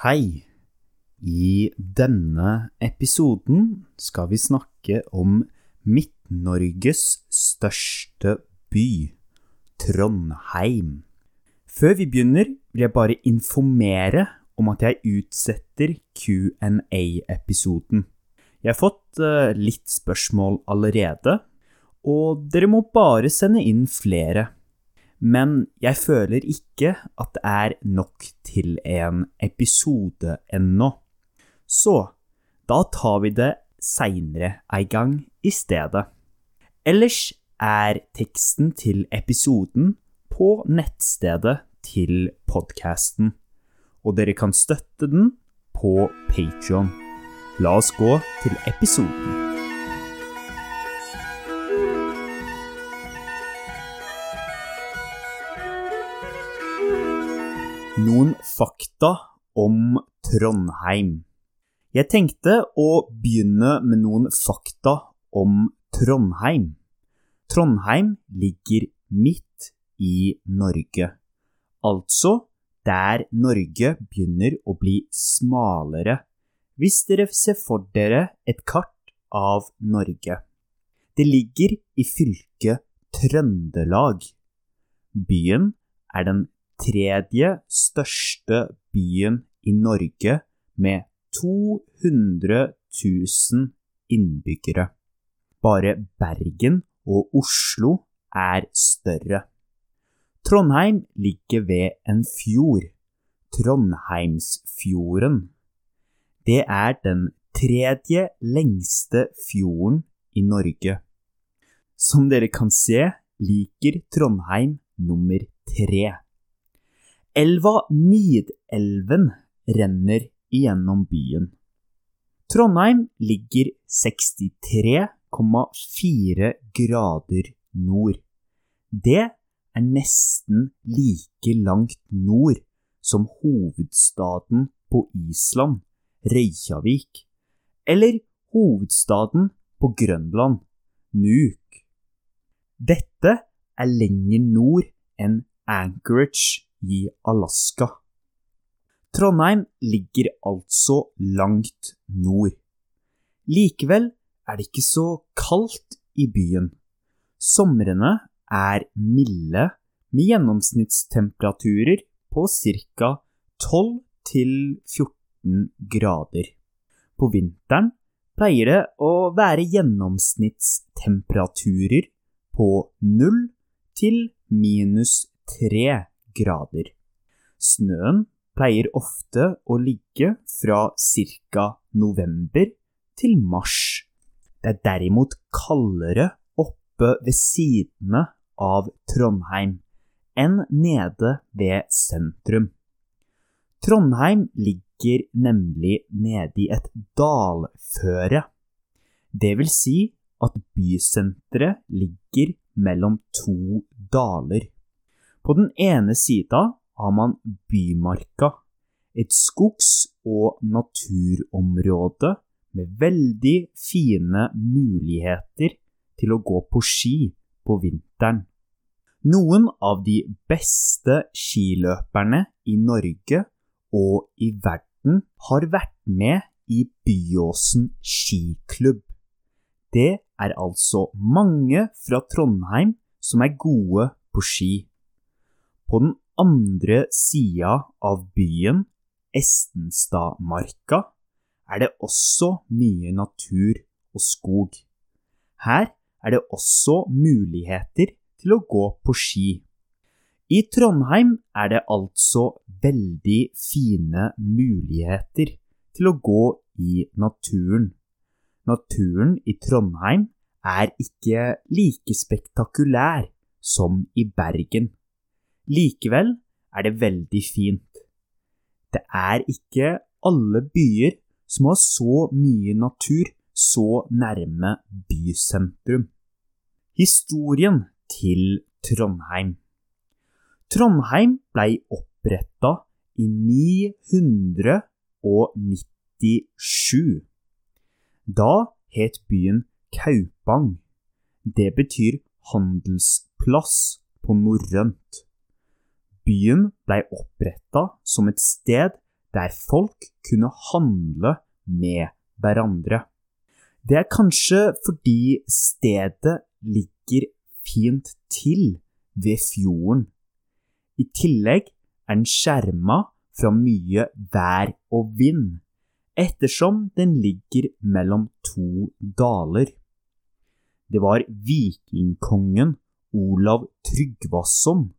Hei! I denne episoden skal vi snakke om Midt-Norges største by, Trondheim. Før vi begynner, vil jeg bare informere om at jeg utsetter Q&A-episoden. Jeg har fått eh, litt spørsmål allerede, og dere må bare sende inn flere men jeg føler ikke at det er nok til en episode ennå. Så da tar vi det seinere ei gang i stedet. Ellers er teksten til episoden på nettstedet til podkasten, og dere kan støtte den på Patrion. La oss gå til episoden. Noen fakta om Trondheim. Jeg tenkte å begynne med noen fakta om Trondheim. Trondheim ligger midt i Norge, altså der Norge begynner å bli smalere, hvis dere ser for dere et kart av Norge. Det ligger i fylket Trøndelag. Byen er den tredje største byen i Norge med 200 000 innbyggere. Bare Bergen og Oslo er større. Trondheim ligger ved en fjord, Trondheimsfjorden. Det er den tredje lengste fjorden i Norge. Som dere kan se, liker Trondheim nummer tre. Elva Nidelven renner igjennom byen. Trondheim ligger 63,4 grader nord. Det er nesten like langt nord som hovedstaden på Island, Reykjavik, eller hovedstaden på Grønland, Nuuk. Dette er lenger nord enn Anchorage i Alaska. Trondheim ligger altså langt nord. Likevel er det ikke så kaldt i byen. Somrene er milde med gjennomsnittstemperaturer på ca. 12 14 grader. På vinteren pleier det å være gjennomsnittstemperaturer på 0 til minus 3 grader. Snøen pleier ofte å ligge fra ca. november til mars. Det er derimot kaldere oppe ved sidene av Trondheim enn nede ved sentrum. Trondheim ligger nemlig nede i et dalføre. Det vil si at bysenteret ligger mellom to daler. På den ene sida har man Bymarka, et skogs- og naturområde med veldig fine muligheter til å gå på ski på vinteren. Noen av de beste skiløperne i Norge og i verden har vært med i Byåsen skiklubb. Det er altså mange fra Trondheim som er gode på ski. På den andre sida av byen, Estenstadmarka, er det også mye natur og skog. Her er det også muligheter til å gå på ski. I Trondheim er det altså veldig fine muligheter til å gå i naturen. Naturen i Trondheim er ikke like spektakulær som i Bergen. Likevel er det veldig fint. Det er ikke alle byer som har så mye natur så nærme bysentrum. Historien til Trondheim Trondheim blei oppretta i 997. Da het byen Kaupang. Det betyr handelsplass på norrønt. Byen blei oppretta som et sted der folk kunne handle med hverandre. Det er kanskje fordi stedet ligger fint til ved fjorden. I tillegg er den skjerma fra mye vær og vind, ettersom den ligger mellom to daler. Det var vikingkongen Olav Tryggvason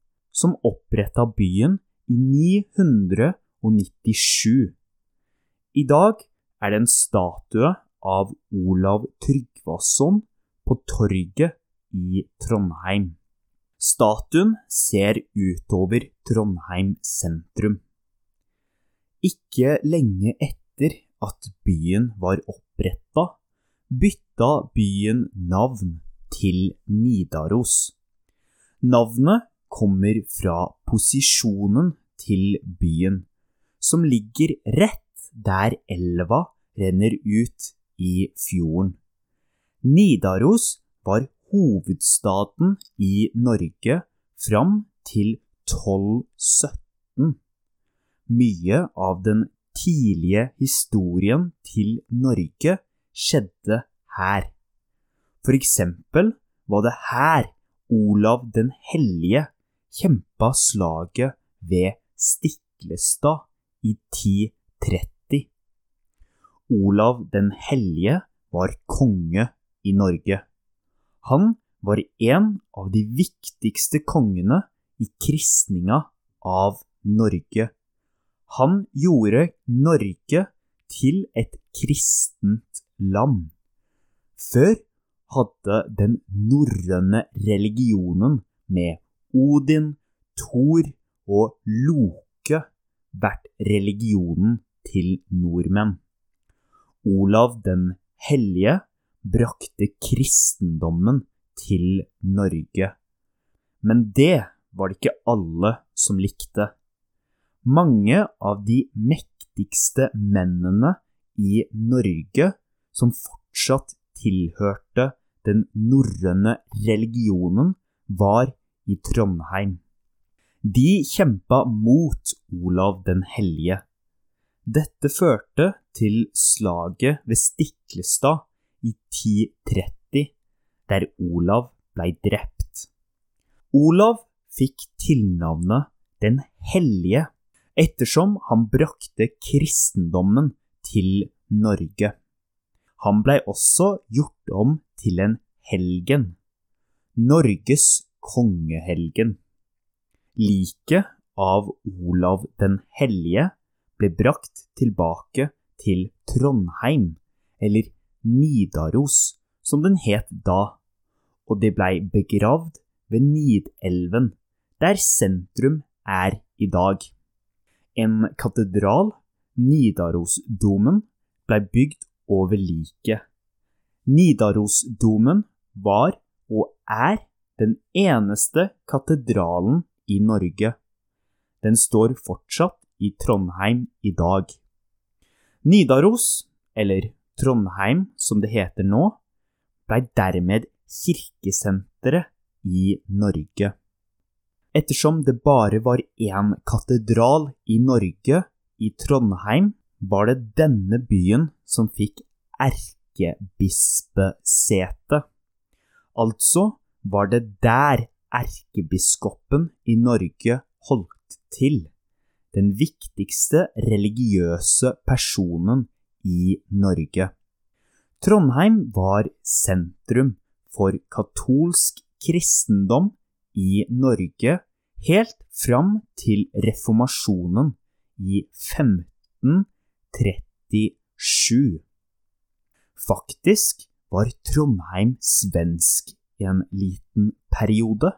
som oppretta byen i 997. I dag er det en statue av Olav Tryggvason på torget i Trondheim. Statuen ser utover Trondheim sentrum. Ikke lenge etter at byen var oppretta, bytta byen navn til Nidaros. Navnet kommer fra posisjonen til byen, som ligger rett der elva renner ut i fjorden. Nidaros var hovedstaden i Norge fram til 1217. Mye av den tidlige historien til Norge skjedde her. For eksempel var det her Olav den hellige kjempa slaget ved Stiklestad i 1030. Olav den hellige var konge i Norge. Han var en av de viktigste kongene i kristninga av Norge. Han gjorde Norge til et kristent land. Før hadde den norrøne religionen med Odin, Thor og Loke vært religionen til nordmenn. Olav den hellige brakte kristendommen til Norge. Men det var det ikke alle som likte. Mange av de mektigste mennene i Norge som fortsatt tilhørte den norrøne religionen, var i Trondheim. De kjempa mot Olav den hellige. Dette førte til slaget ved Stiklestad i 1030, der Olav blei drept. Olav fikk tilnavnet Den hellige ettersom han brakte kristendommen til Norge. Han blei også gjort om til en helgen, Norges kongehelgen. Liket av Olav den hellige ble brakt tilbake til Trondheim, eller Nidaros, som den het da, og det blei begravd ved Nidelven, der sentrum er i dag. En katedral, Nidarosdomen, blei bygd over liket. Nidarosdomen var og er den eneste katedralen i Norge. Den står fortsatt i Trondheim i dag. Nidaros, eller Trondheim som det heter nå, blei dermed kirkesenteret i Norge. Ettersom det bare var én katedral i Norge, i Trondheim, var det denne byen som fikk erkebispesete. Altså var det der erkebiskopen i Norge holdt til, den viktigste religiøse personen i Norge. Trondheim var sentrum for katolsk kristendom i Norge helt fram til reformasjonen i 1537. Faktisk var Trondheim svensk en liten periode.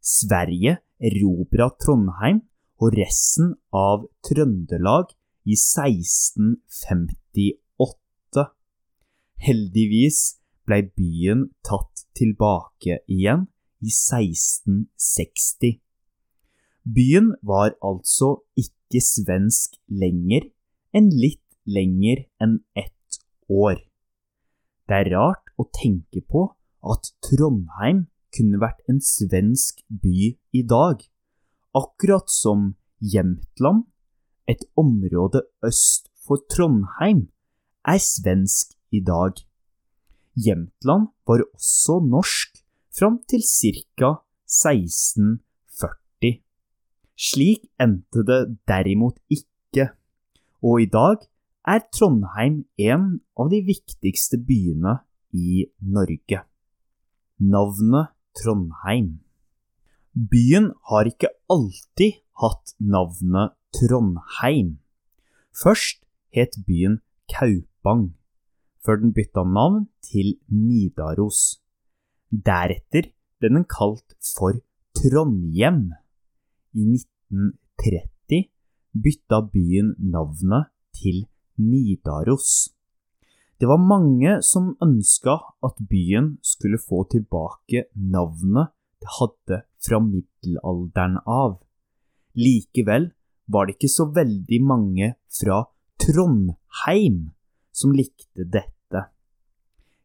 Sverige erobra Trondheim og resten av Trøndelag i 1658. Heldigvis blei byen tatt tilbake igjen i 1660. Byen var altså ikke svensk lenger enn litt lenger enn ett år. Det er rart å tenke på at Trondheim kunne vært en svensk by i dag, akkurat som Jämtland et område øst for Trondheim, er svensk i dag. Jämtland var også norsk fram til ca. 1640. Slik endte det derimot ikke, og i dag er Trondheim en av de viktigste byene i Norge. Navnet Trondheim Byen har ikke alltid hatt navnet Trondheim. Først het byen Kaupang, før den bytta navn til Nidaros. Deretter ble den kalt for Trondhjem. I 1930 bytta byen navnet til Nidaros. Det var mange som ønska at byen skulle få tilbake navnet det hadde fra middelalderen av. Likevel var det ikke så veldig mange fra Trondheim som likte dette.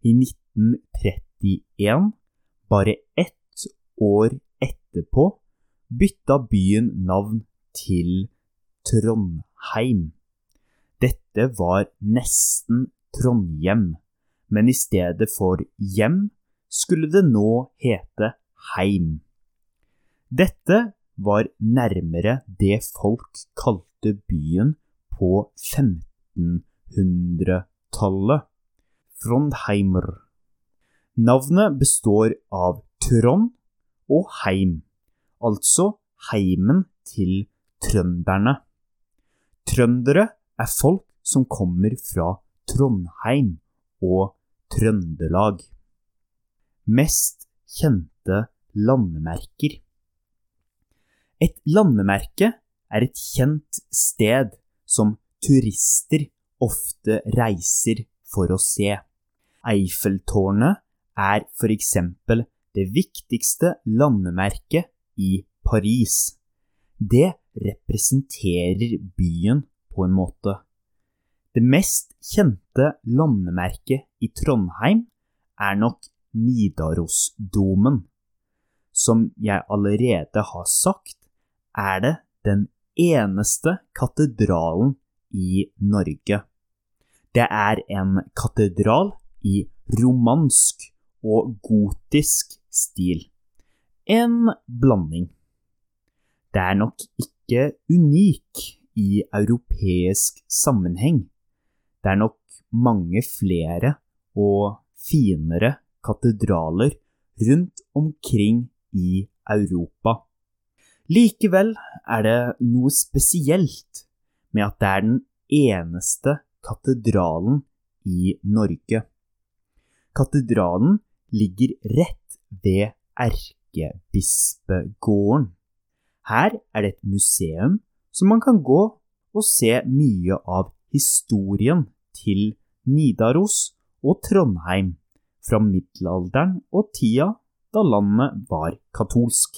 I 1931, bare ett år etterpå, bytta byen navn til Trondheim. Dette var nesten Trondhjem, men i stedet for hjem skulle det nå hete heim. Dette var nærmere det folk kalte byen på 1500-tallet, Frondheimer. Navnet består av Trond og Heim, altså heimen til trønderne. Trøndere er folk som kommer fra Trondheim og Trøndelag. Mest kjente landemerker. Et landemerke er et kjent sted som turister ofte reiser for å se. Eiffeltårnet er eksempel det viktigste landemerket i Paris. Det representerer byen på en måte. Det mest kjente landemerket i Trondheim er nok Nidarosdomen. Som jeg allerede har sagt, er det den eneste katedralen i Norge. Det er en katedral i romansk og gotisk stil. En blanding. Det er nok ikke unik i europeisk sammenheng. Det er nok mange flere og finere katedraler rundt omkring i Europa. Likevel er det noe spesielt med at det er den eneste katedralen i Norge. Katedralen ligger rett ved Erkebispegården. Her er det et museum som man kan gå og se mye av historien til Nidaros og Trondheim fra middelalderen og tida da landet var katolsk.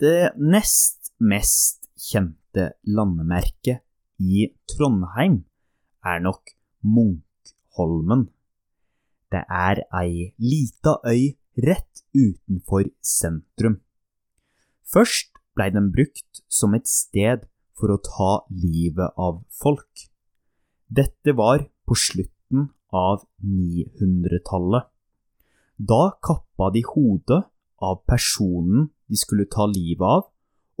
Det nest mest kjente landemerket i Trondheim er nok Munkholmen. Det er ei lita øy rett utenfor sentrum. Først blei den brukt som et sted for å ta livet av folk. Dette var på slutten av 900-tallet. Da kappa de hodet av personen de skulle ta livet av,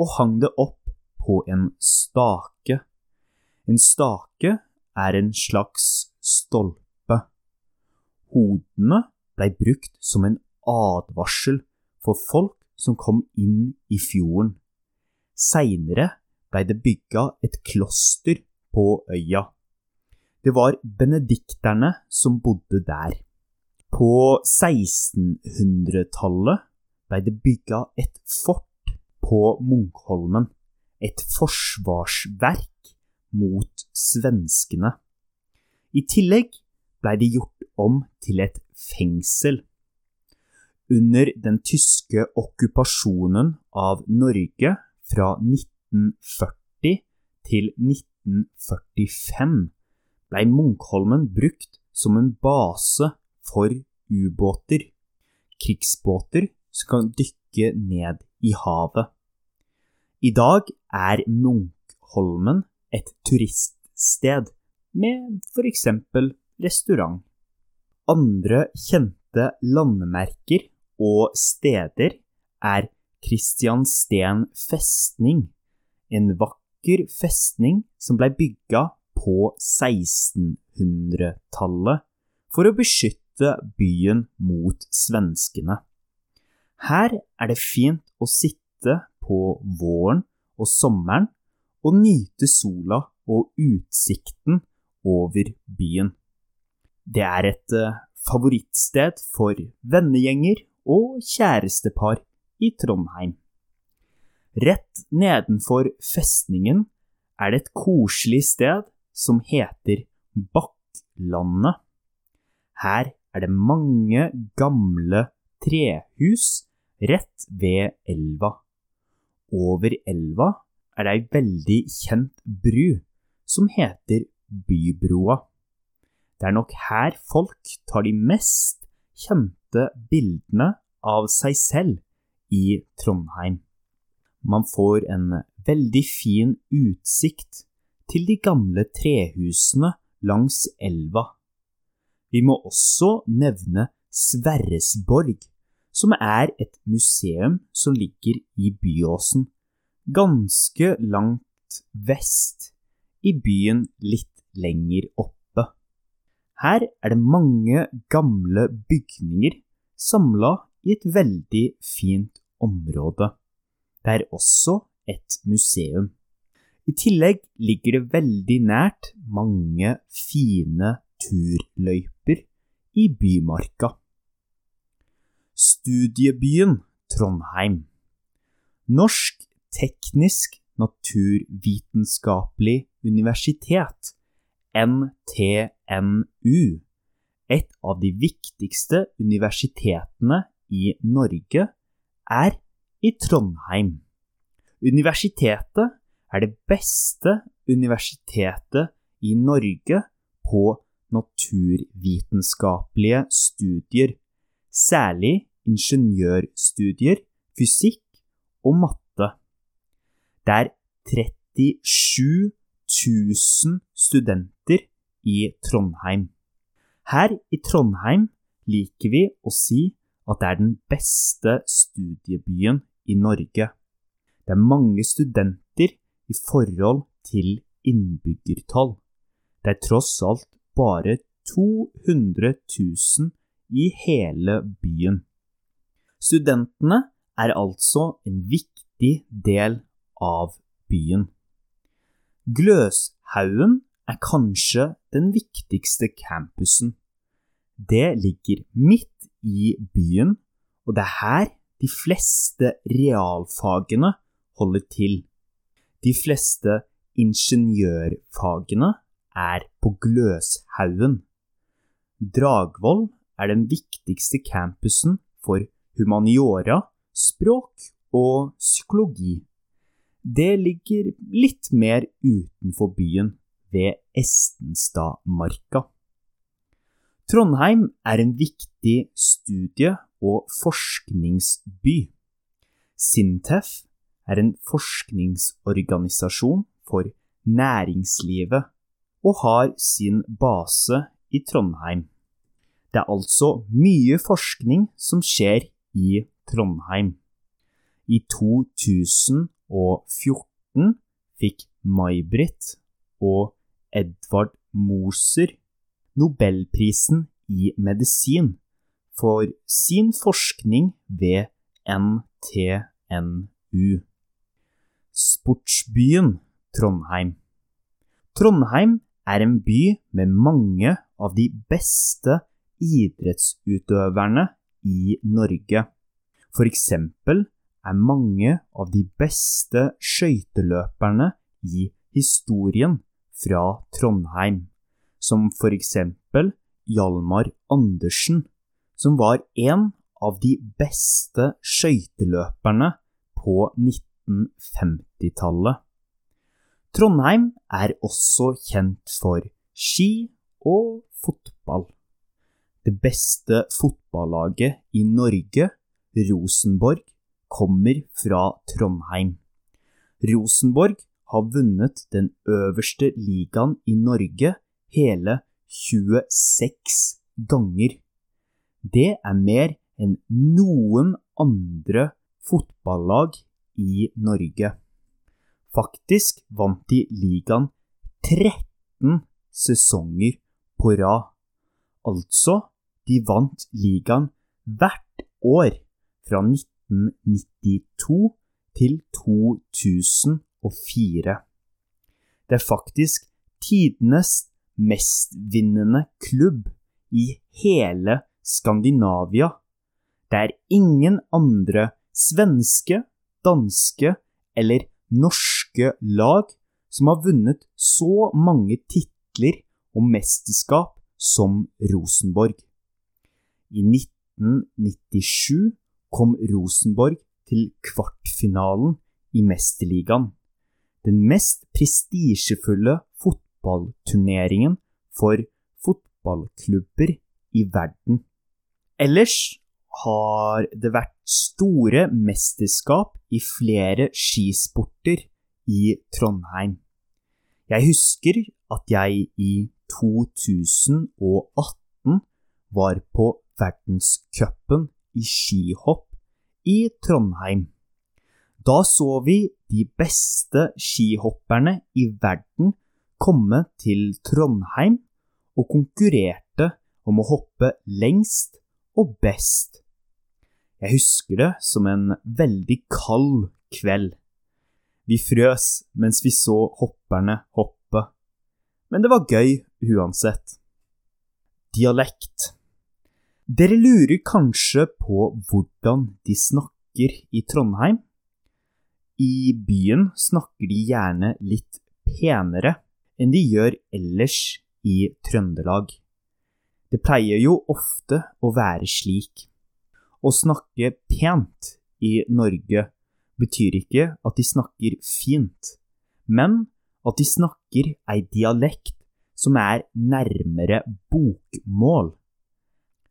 og hang det opp på en stake. En stake er en slags stolpe. Hodene blei brukt som en advarsel for folk som kom inn i fjorden. Seinere blei det bygga et kloster på øya. Det var benedikterne som bodde der. På 1600-tallet ble det bygga et fort på Munkholmen, et forsvarsverk mot svenskene. I tillegg ble det gjort om til et fengsel. Under den tyske okkupasjonen av Norge fra 1940 til 1945 ble Munkholmen brukt som en base for ubåter, krigsbåter som kan dykke ned i havet. I dag er Munkholmen et turiststed med for eksempel restaurant. Andre kjente landemerker og steder er Kristiansten festning, en vakker festning som blei bygga på 1600-tallet for å beskytte byen mot svenskene. Her er det fint å sitte på våren og sommeren og nyte sola og utsikten over byen. Det er et eh, favorittsted for vennegjenger og kjærestepar i Trondheim. Rett nedenfor festningen er det et koselig sted som heter Bakklandet. Her er det mange gamle trehus rett ved elva. Over elva er det ei veldig kjent bru som heter Bybroa. Det er nok her folk tar de mest kjente bildene av seg selv i Trondheim. Man får en veldig fin utsikt til de gamle trehusene langs elva. Vi må også nevne Sverresborg, som er et museum som ligger i Byåsen, ganske langt vest i byen litt lenger oppe. Her er det mange gamle bygninger samla i et veldig fint område. Det er også et museum. I tillegg ligger det veldig nært mange fine turløyper i Bymarka. Studiebyen Trondheim Norsk teknisk naturvitenskapelig universitet, NTNU, et av de viktigste universitetene i Norge, er i Trondheim. Universitetet er det beste universitetet i Norge på naturvitenskapelige studier, særlig ingeniørstudier, fysikk og matte. Det er 37 000 studenter i Trondheim. Her i Trondheim liker vi å si at det er den beste studiebyen i Norge. Det er mange studenter i forhold til innbyggertall. Det er tross alt bare 200 000 i hele byen. Studentene er altså en viktig del av byen. Gløshaugen er kanskje den viktigste campusen. Det ligger midt i byen, og det er her de fleste realfagene holder til. De fleste ingeniørfagene er på Gløshaugen. Dragvoll er den viktigste campusen for humaniora, språk og psykologi. Det ligger litt mer utenfor byen, ved Estenstadmarka. Trondheim er en viktig studie- og forskningsby. Sintef er en forskningsorganisasjon for næringslivet og har sin base i Trondheim. Det er altså mye forskning som skjer i Trondheim. I 2014 fikk May-Britt og Edvard Moser Nobelprisen i medisin for sin forskning ved NTNU. Sportsbyen Trondheim Trondheim er en by med mange av de beste idrettsutøverne i Norge. For eksempel er mange av de beste skøyteløperne i historien fra Trondheim, som for eksempel Hjalmar Andersen, som var en av de beste skøyteløperne på 1950-tallet. Trondheim er også kjent for ski og fotball. Det beste fotballaget i Norge, Rosenborg, kommer fra Trondheim. Rosenborg har vunnet den øverste ligaen i Norge hele 26 ganger. Det er mer enn noen andre fotballag i Norge. Faktisk vant de ligaen 13 sesonger på rad. Altså, de vant ligaen hvert år fra 1992 til 2004. Det er faktisk tidenes mestvinnende klubb i hele Skandinavia. Det er ingen andre svenske, danske eller norske lag som har vunnet så mange titler og mesterskap som Rosenborg. I 1997 kom Rosenborg til kvartfinalen i Mesterligaen, den mest prestisjefulle fotballturneringen for fotballklubber i verden. Ellers har det vært store mesterskap i flere skisporter i Trondheim. Jeg husker at jeg i 2018 var på verdenscupen i skihopp i Trondheim. Da så vi de beste skihopperne i verden komme til Trondheim og konkurrerte om å hoppe lengst og best. Jeg husker det som en veldig kald kveld. Vi frøs mens vi så hopperne hoppe, men det var gøy uansett. Dialekt Dere lurer kanskje på hvordan de snakker i Trondheim? I byen snakker de gjerne litt penere enn de gjør ellers i Trøndelag. Det pleier jo ofte å være slik. Å snakke pent i Norge betyr ikke at de snakker fint, men at de snakker ei dialekt som er nærmere bokmål.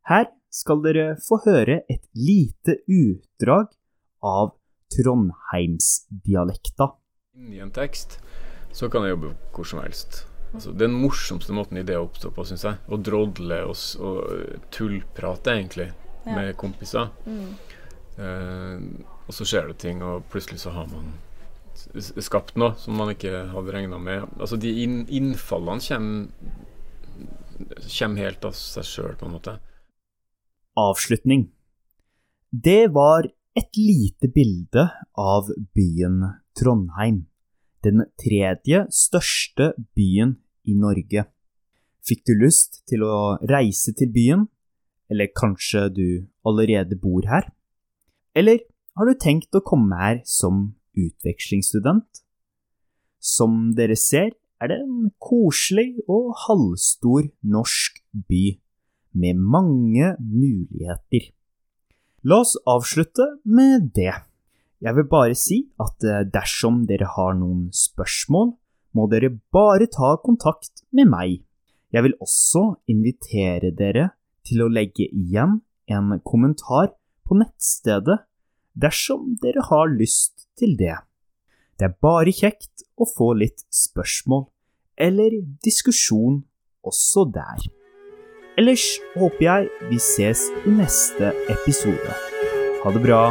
Her skal dere få høre et lite utdrag av trondheimsdialekta. Inni en tekst så kan jeg jobbe hvor som helst. Altså, den morsomste måten ideer oppstår på, syns jeg. Å drodle og, og tullprate, egentlig, ja. med kompiser. Mm. Eh, og så skjer det ting, og plutselig så har man skapt noe som man ikke hadde regna med. Altså De inn, innfallene kommer, kommer helt av seg sjøl, på en måte. Avslutning. Det var et lite bilde av byen Trondheim, den tredje største byen i Norge. Fikk du lyst til å reise til byen, eller kanskje du allerede bor her? Eller har du tenkt å komme her som utvekslingsstudent? Som dere ser, er det en koselig og halvstor norsk by, med mange muligheter. La oss avslutte med det. Jeg vil bare si at eh, dersom dere har noen spørsmål, må dere bare ta kontakt med meg. Jeg vil også invitere dere til å legge igjen en kommentar på nettstedet dersom dere har lyst til det. Det er bare kjekt å få litt spørsmål eller diskusjon også der. Ellers håper jeg vi ses i neste episode. Ha det bra.